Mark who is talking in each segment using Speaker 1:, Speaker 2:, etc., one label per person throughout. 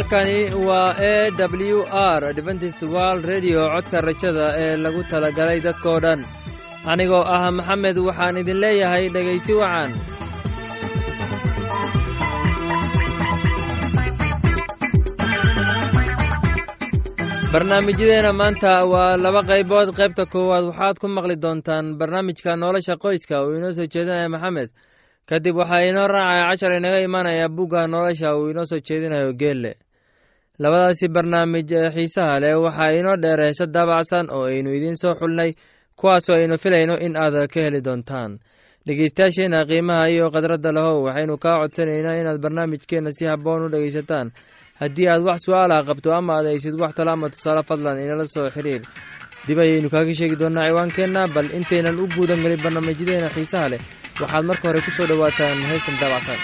Speaker 1: halkani waa e w r adventist world redio codka rajada ee lagu talagalay dadkoo dhan. Anigoo ah maxamed waxaan idin leeyahay dhegaysi wacan. Barnaamijyadeena maanta waa laba qaybood. Qaybta koowaad waxaad ku maqli doontaan barnaamijka nolosha qoyska. Uu inoo soo jeedinaya maxamed. Kadib waxaa inoo raacaya cashar inaga imanaya bugga nolosha. Uu inoo soo jeedinayo geelle labadaasi barnaamij ee xiisaha leh waxaa inoo dheer heese daabacsan oo aynu idiin soo xulnay kuwaasoo aynu filayno in aad ka heli doontaan. Dhegeystayaasheena qiimaha iyo khadradda lahow waxaynu kaa codsanaynaa inaad barnaamijkeenna si habboon u dhegaysataan. Haddii aad wax su'aalaha qabto ama aad aysid wax tala ama tusaale fadlan inala soo xiriir. Dib ayaynu kaaga sheegi doonnaa ciwaankeenna bal intaynan u guudan gelin barnaamijyadeena xiisaha leh. Waxaad marka hore ku soo dhowaataan heystan daabacsan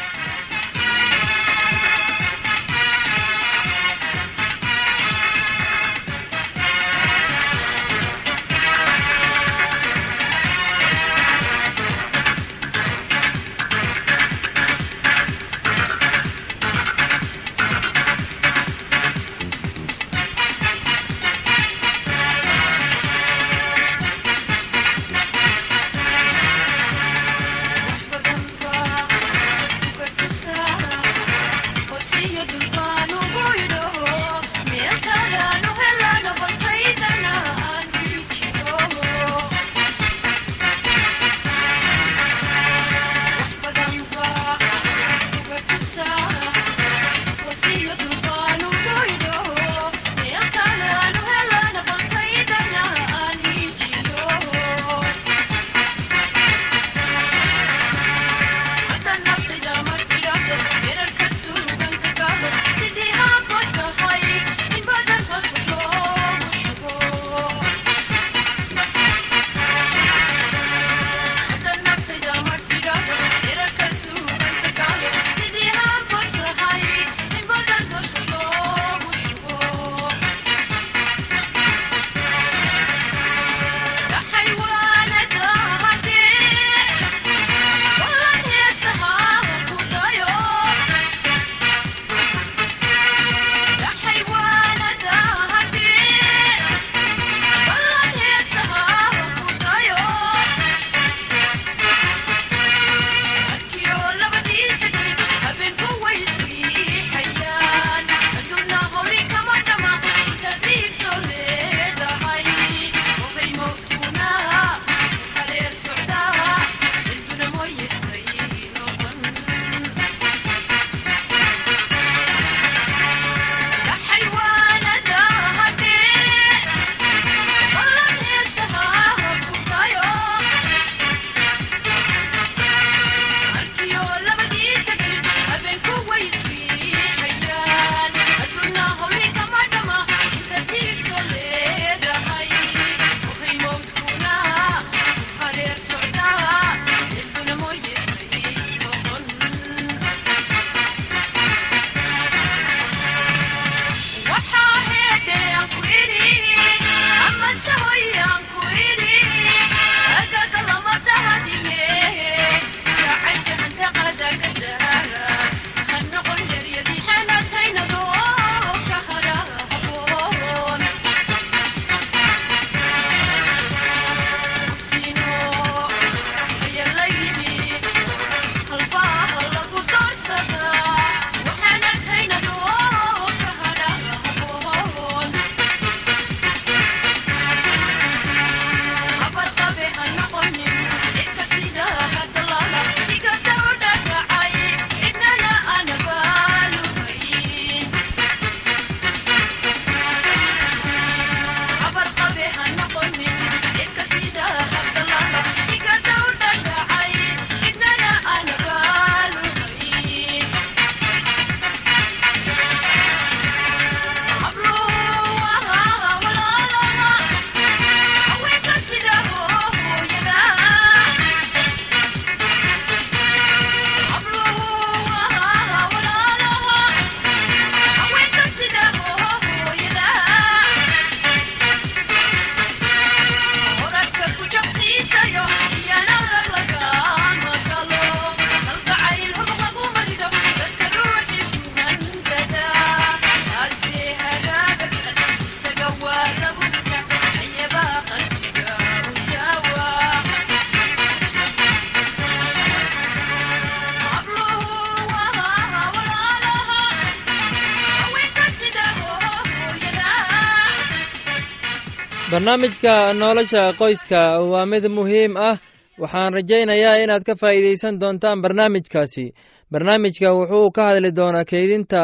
Speaker 2: barnaamijka nolosha qoyska waa mid muhiim ah. Waxaan rajaynayaa inaad ka faa'iidaysan doontaan barnaamijkaasi. Barnaamijka wuxuu ka hadli doonaa keydinta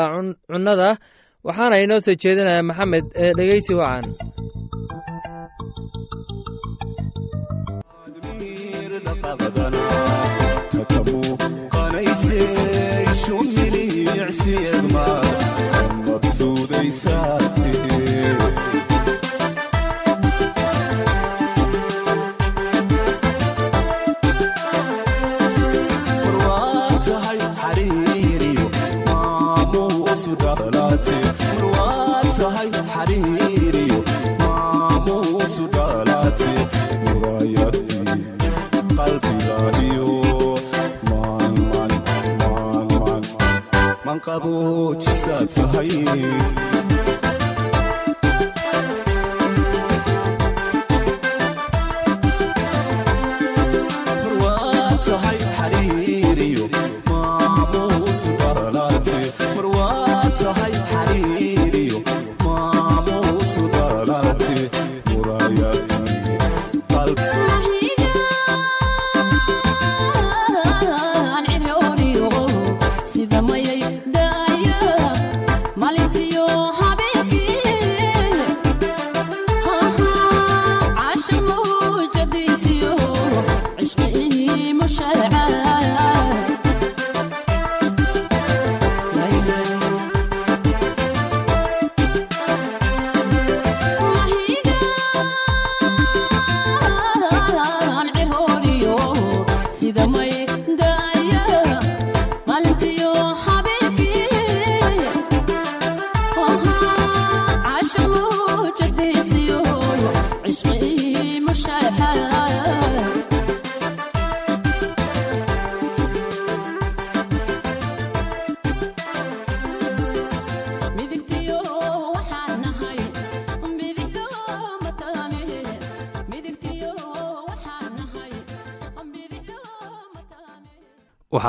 Speaker 2: cunnada waxaana inoo soo jeedinaya maxamed ee dhegeysi wacan qabo jisaad tahay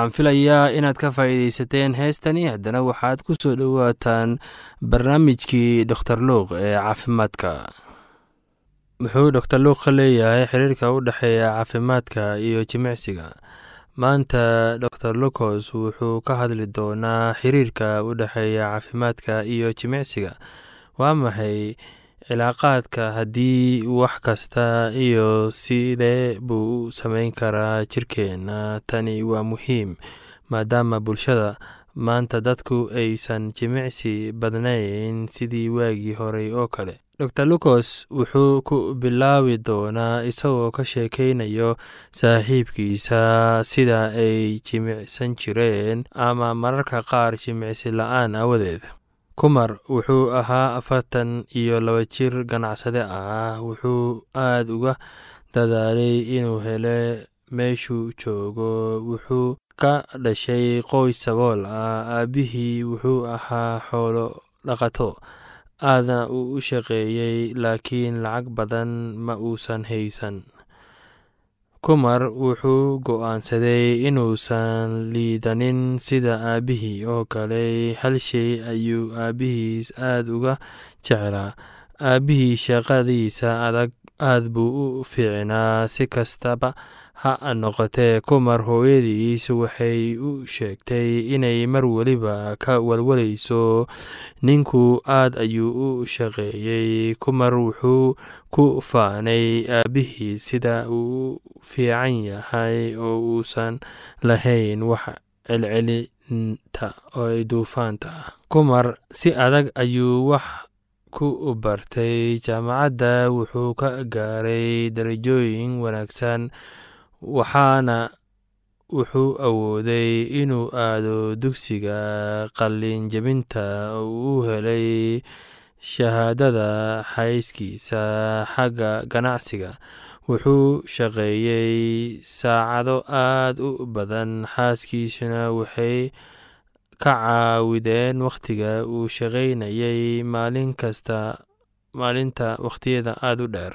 Speaker 2: waxaan filayaa inaad ka faa'iidaysateen heestani. Haddana waxaad ku soo dhowaataan barnaamijkii doktor luuq ee caafimaadka. Muxuu doktor luuq ka leeyahay xiriirka u dhexeeya caafimaadka iyo jimicsiga? Maanta dor lucos wuxuu ka hadli doonaa xiriirka u dhexeeya caafimaadka iyo jimicsiga. Waa maxay cilaaqaadka haddii wax kasta iyo sidee buu u sameyn karaa jirkeenna tani waa muhiim maadaama bulshada maanta dadku aysan jimicsi badnayn sidii waagii horey oo kale. Dor lucos wuxuu ku bilaabi doonaa isagoo ka sheekeynayo saaxiibkiisa sida ay jimicsan jireen ama mararka qaar jimicsi la'aan awadeed kumar wuxuu ahaa afartan iyo laba jir ganacsade ah. Wuxuu aad uga dadaalay inuu hele meeshuu joogo. Wuxuu ka dhashay qoys sabool ah. Aabbihii wuxuu ahaa xoolo dhaqato aadna uu u shaqeeyey laakiin lacag badan ma uusan haysan kumar wuxuu go'aansaday inuusan liidanin sida aabbihii oo kale hal shay ayuu aabbihiis aad uga jeclaa. Aabbihii shaqadiisa adag aad buu u fiicnaa si kastaba ha noqotee kumar hooyadiis waxay u sheegtay inay mar weliba ka walwalayso. Ninku aad ayuu u shaqeeyey. Kumar wuxuu ku faanay aabbihii sida uu fiican yahay oo uusan lahayn wax celcelinta oo duufaanta ah. Kumar si adag ayuu wax ku bartay. Jaamacadda wuxuu ka gaaray darajooyin wanaagsan waxaana wuxuu awooday inuu aado dugsiga qalin jebinta oo u helay shahaadada xayskiisa xagga ganacsiga. Wuxuu shaqeeyey saacado aad u badan. Xaaskiisuna waxay ka caawideen wakhtiga uu shaqaynayay maalin kasta maalinta wakhtiyada aada u dheer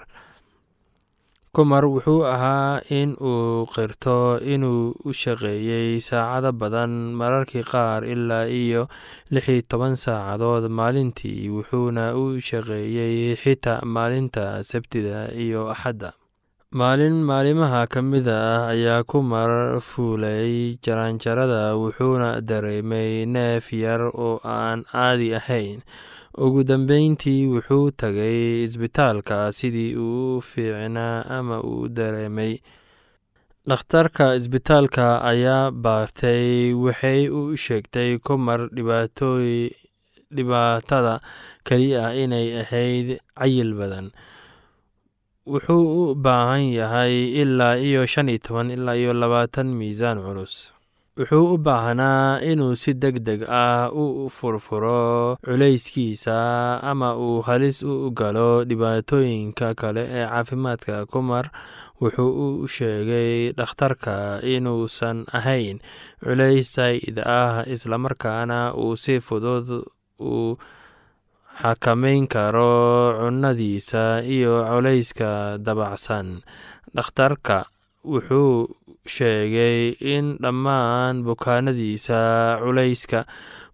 Speaker 2: kumar wuxuu ahaa in uu qirto inuu u shaqeeyey saacado badan mararkii qaar ilaa iyo lix iyo toban saacadood maalintii wuxuuna u shaqeeyey xitaa maalinta sabtida iyo axadda. Maalin maalimaha ka mida ah ayaa kumar fuulay jaraanjarada wuxuuna dareemay neef yar oo aan caadi ahayn ugu dambeyntii wuxuu tagay isbitaalka sidii uu fiicnaa ama uu dareemay. Dhakhtarka isbitaalka ayaa baartay waxay u sheegtay kumar dhibaatada keliya inay ahayd cayil badan. Wuxuu u baahan yahay ilaa iyo shan iyo toban ilaa iyo labaatan miisaan culus wuxuu u baahnaa inuu si deg deg ah u furfuro culayskiisa ama uu halis u galo dhibaatooyinka kale ee caafimaadka. Kumar wuxuu u sheegay dhakhtarka inuusan ahayn culays saa'id ah islamarkaana uu si fudud u xakameyn karo cunnadiisa iyo culayska dabacsan. Dhakhtarka wuxuu sheegay in dhammaan bukaanadiisa culayska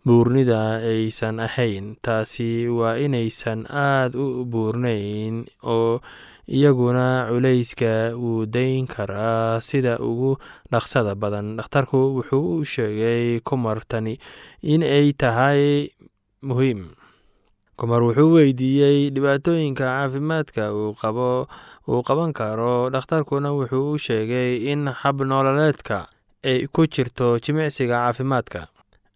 Speaker 2: buurnida aysan ahayn. Taasi waa inaysan aad u buurnayn oo iyaguna culayska wuu dayn karaa sida ugu dhaqsada badan. Dhakhtarku wuxuu u sheegay kumartani in ay tahay muhiim kumar wuxuu weydiiyey dhibaatooyinka caafimaadka uu qabo uu qaban karo. Dhakhtarkuna wuxuu u sheegay in hab nololeedka ay ku jirto jimicsiga caafimaadka.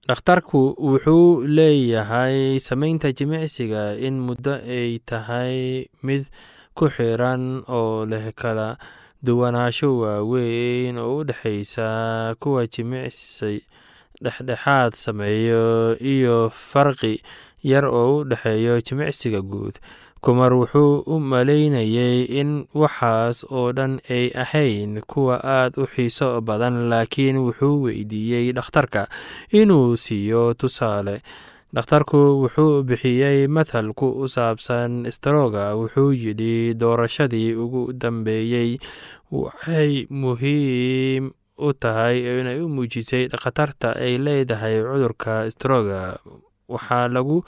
Speaker 2: Dhakhtarku wuxuu leeyahay sameynta jimicsiga in muddo ay tahay mid ku xiran oo leh kala duwanaansho waaweyn oo u dhexeysa kuwa jimicsi dhexdhexaad sameeyo iyo farqi yar oo u dhexeeyo jimicsiga guud. Kumar wuxuu u malaynayay in waxaas oo dhan ay ahayn kuwa aad u xiiso badan laakiin wuxuu weydiiyey dhakhtarka inuu siiyo tusaale. Dhakhtarku wuxuu bixiyey mathal ku saabsan strooga wuxuu yidhi doorashadii ugu dambeeyey waxay muhiim u tahay inay u muujisay khatarta ay leedahay cudurka strooga waxaa lagu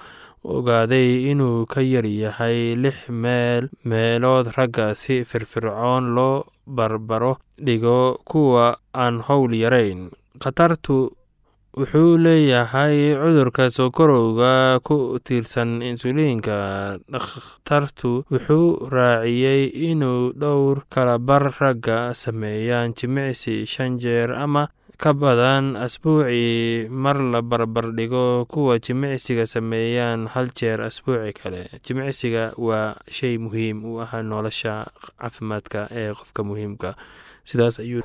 Speaker 2: ogaaday inuu ka yar yahay lix meel meelood ragga si firfircoon loo barbaro dhigo kuwa aan howl yarayn. Khatartu wuxuu leeyahay cudurka sokorowga ku tiirsan insuliinka. Dhakhtartu wuxuu raaciyey inuu dhowr kalabar ragga sameeyaan jimicsi shan jeer ama ka badan asbuucii mar la barbar dhigo kuwa jimicsiga sameeyaan hal jeer asbuuci kale. Jimicsiga waa shay muhiim u ah nolosha caafimaadka ee qofka muhiimka. Sidaas ayuu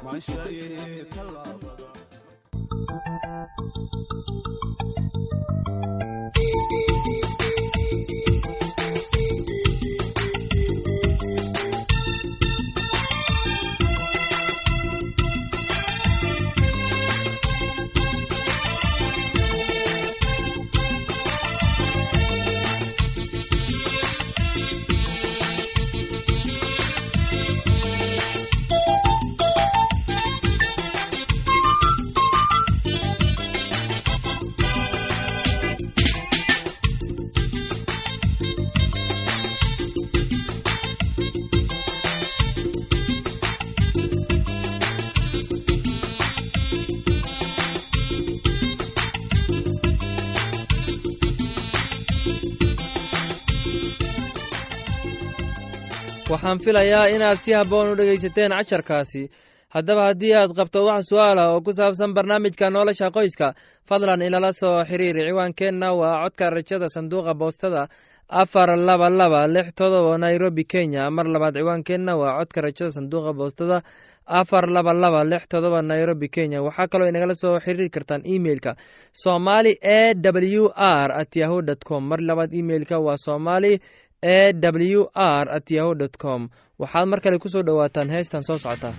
Speaker 1: waxaan filayaa inaad si habboon u dhegaysateen casharkaasi haddaba haddii aad qabto wax su'aal ah oo ku saabsan barnaamijka nolosha qoyska fadlan inala soo xiriir ciwaankeenna waa codka rajada sanduuqa boostada afar laba laba lix todoba nairobi kenya. Mar labaad ciwaankeenna waa codka rajada sanduuqa boostada afar laba laba lix todoba nairobi kenya. Waxaa kaloo inagala soo xiriiri kartaan emeilka somali e w r at yahu dt com. Mar labaad emeilka waa somali e w r at yahu dt com. Waxaad mar kale ku soo dhowaataan heestan soo socota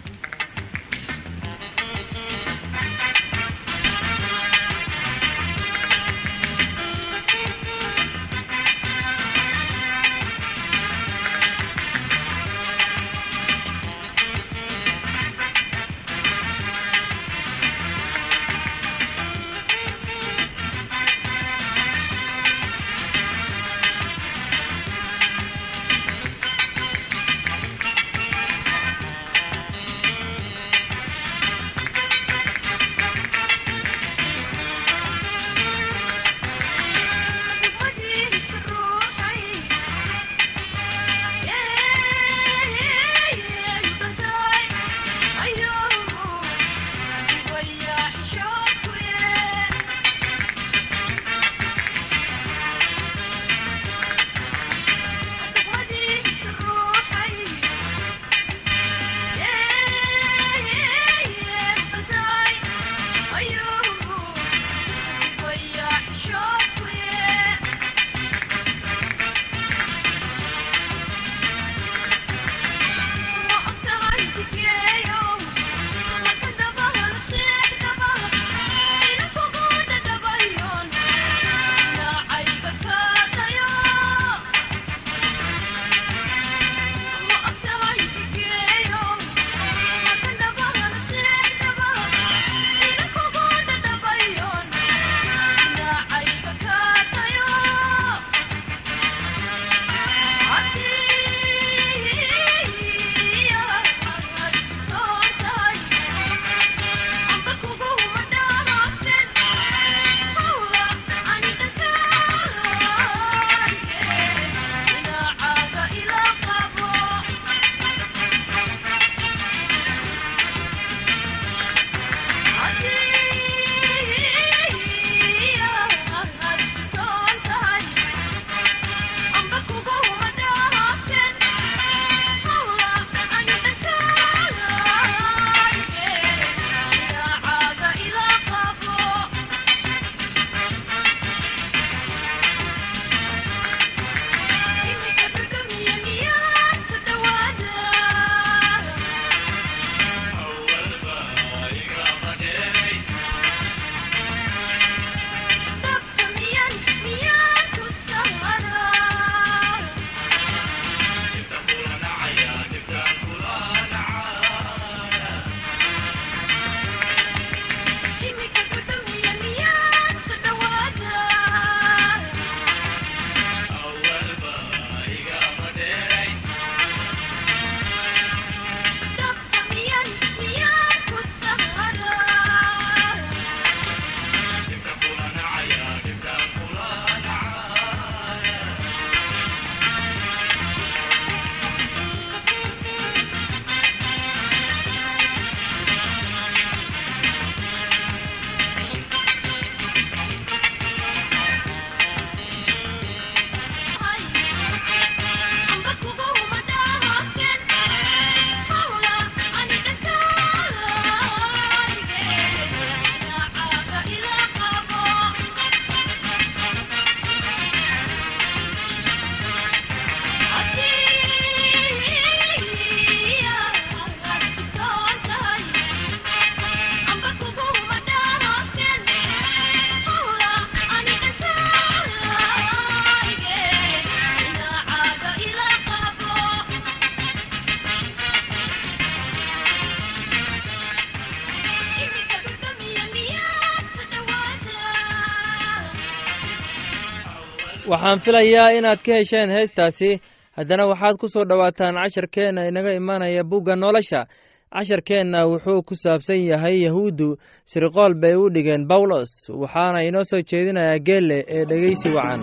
Speaker 1: waxaan filayaa inaad ka hesheen heestaasi. Haddana waxaad ku soo dhowaataan casharkeenna inaga imanaya bugga nolosha. Casharkeenna wuxuu ku saabsan yahay yahuuddu. Sirqool bay u dhigeen bawlos waxaana inoo soo jeedinayaa geelle ee dhegeysi wacan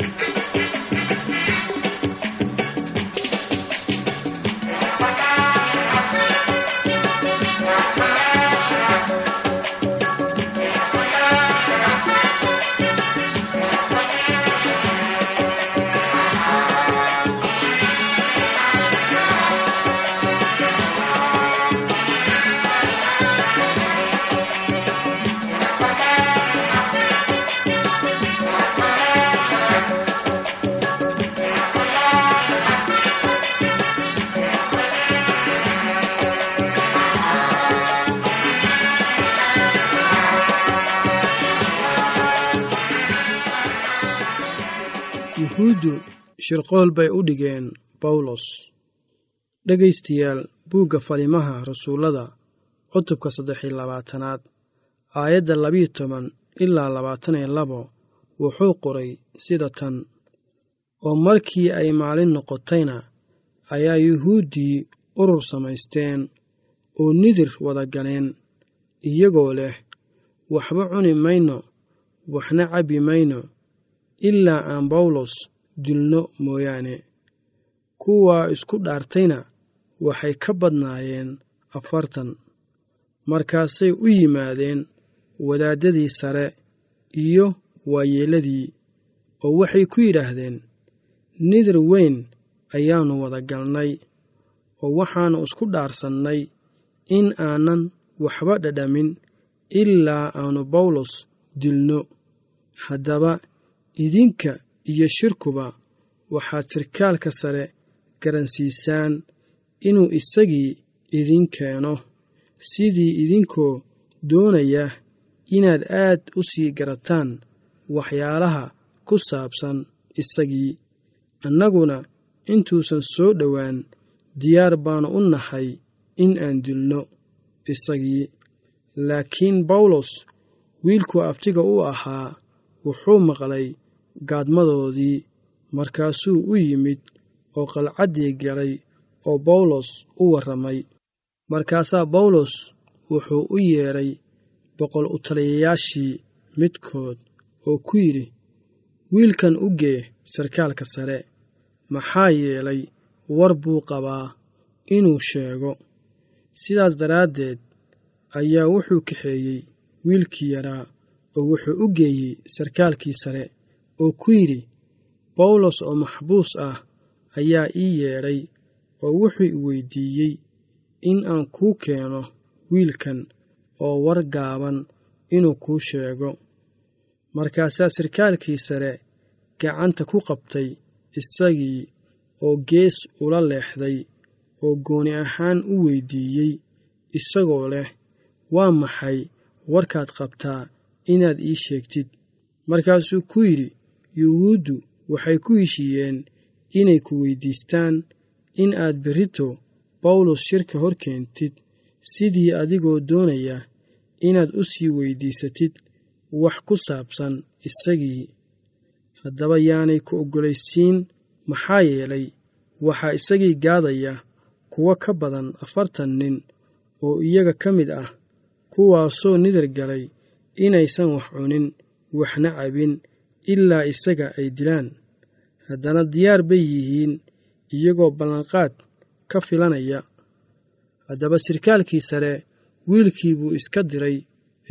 Speaker 3: shirqool bay u dhigeen bawlos dhegaystayaal buugga falimaha rasuullada cutubka saddex iyo labaatanaad aayadda labiyo toban ilaa labaatan iyo labo wuxuu qoray sida tan oo markii ay maalin noqotayna ayaa yuhuuddii urur samaysteen oo nidir wada galeen iyagoo leh waxba cuni mayno waxna cabbi mayno ilaa aan bawlos dilno mooyaane. Kuwaa isku dhaartayna waxay ka badnaayeen afartan. Markaasay u yimaadeen wadaaddadii sare iyo waayeelladii oo waxay ku yidhaahdeen nidir weyn ayaannu wada galnay oo waxaannu isku dhaarsannay in aanan waxba dhadhamin ilaa aannu bawlos dilno. Haddaba idinka iyo shirkuba waxaad sirkaalka sare garansiisaan inuu isagii idin keeno. Sidii idinkoo doonaya inaad aad u sii garataan waxyaalaha ku saabsan isagii annaguna intuusan soo dhowaan diyaar baannu u nahay in aan dilno isagii. Laakiin bawlos wiilkuu abtiga u ahaa wuxuu maqlay gaadmadoodii markaasuu u yimid oo qalcaddii galay oo bawlos u warramay. Markaasaa bawlos wuxuu u yeedhay boqol u taliyayaashii midkood oo ku yidhi wiilkan u gee sarkaalka sare maxaa yeelay war buu qabaa inuu sheego. Sidaas daraaddeed ayaa wuxuu kaxeeyey wiilkii yaraa oo wuxuu u geeyey sarkaalkii sare oo ku yidhi bawlos oo maxbuus ah ayaa ii yeedhay oo wuxuu i weyddiiyey in aan kuu keeno wiilkan oo war gaaban inuu kuu sheego. Markaasaa sarkaalkii sare gacanta ku qabtay isagii oo gees ula leexday oo gooni ahaan u weyddiiyey isagoo leh waa maxay? Warkaad qabtaa inaad ii sheegtid. Markaasuu ku yidhi yuhuuddu waxay ku heshiiyeen inay ku weyddiistaan in aad berrito bawlos shirka hor keentid sidii adigoo doonaya inaad u sii weyddiisatid wax ku saabsan isagii. Haddaba yaanay ku oggolaysiin maxaa yeelay waxaa isagii gaadaya kuwo ka badan afartan nin oo iyaga ka mid ah kuwaasoo nidar galay inaysan wax cunin waxna cabin ilaa isaga ay dilaan. Haddana diyaar bay yihiin iyagoo ballanqaad ka filanaya. Haddaba sirkaalkii sare wiilkii buu iska diray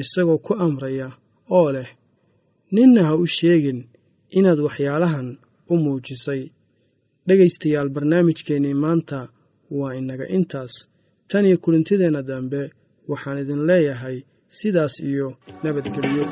Speaker 3: isagoo ku amraya oo leh ninna ha u sheegin inaad waxyaalahan u muujisay. Dhegaystayaal barnaamijkeennii maanta waa inaga intaas. Tan iyo kulintideenna dambe waxaan idin leeyahay sidaas iyo nabadgelyo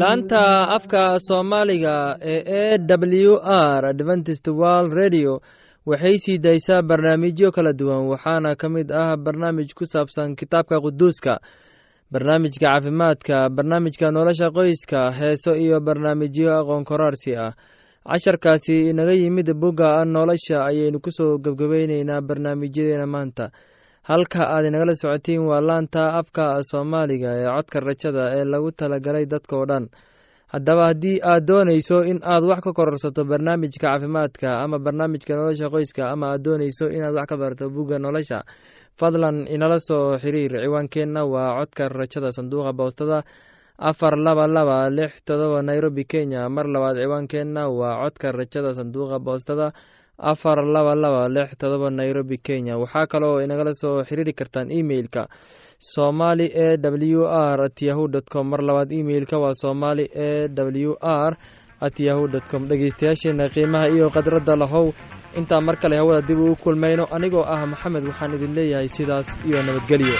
Speaker 1: laanta afka soomaaliga ee e w r adventist world radio waxay sii daysaa barnaamijyo kala duwan waxaana ka mid ah barnaamij ku saabsan kitaabka quduuska barnaamijka caafimaadka barnaamijka nolosha qoyska heeso iyo barnaamijyo aqoon koraarsi ah. Casharkaasi inaga yimid bugga nolosha ayaynu ku soo gebgabayneynaa barnaamijyadeena maanta halka aad inagala socotiin waa laanta afka soomaaliga ee codka rajada ee lagu talagalay dadkao dhan. Haddaba haddii aad doonayso in aad wax ka kororsato barnaamijka caafimaadka ama barnaamijka nolosha qoyska ama aad doonayso inaad wax ka barato bugga nolosha fadlan inala soo xiriir. Ciwaankeenna waa codka rajada sanduuqa boostada afar laba laba lix todoba nairobi kenya. Mar labaad ciwaankeenna waa codka rajada sanduuqa boostada afar laba laba lix todoba nairobi kenya. Waxaa kaloo inagala soo xiriiri kartaan emeilka somali e w r at yahu dt com. Mar labaad emeilka waa somali e w r at yahu dt com. Dhegeystayaasheena qiimaha iyo khadradda lahow intaa mar kale hawada dib uu kulmayno. Anigoo ah maxamed waxaan idin leeyahay sidaas iyo nabadgelyo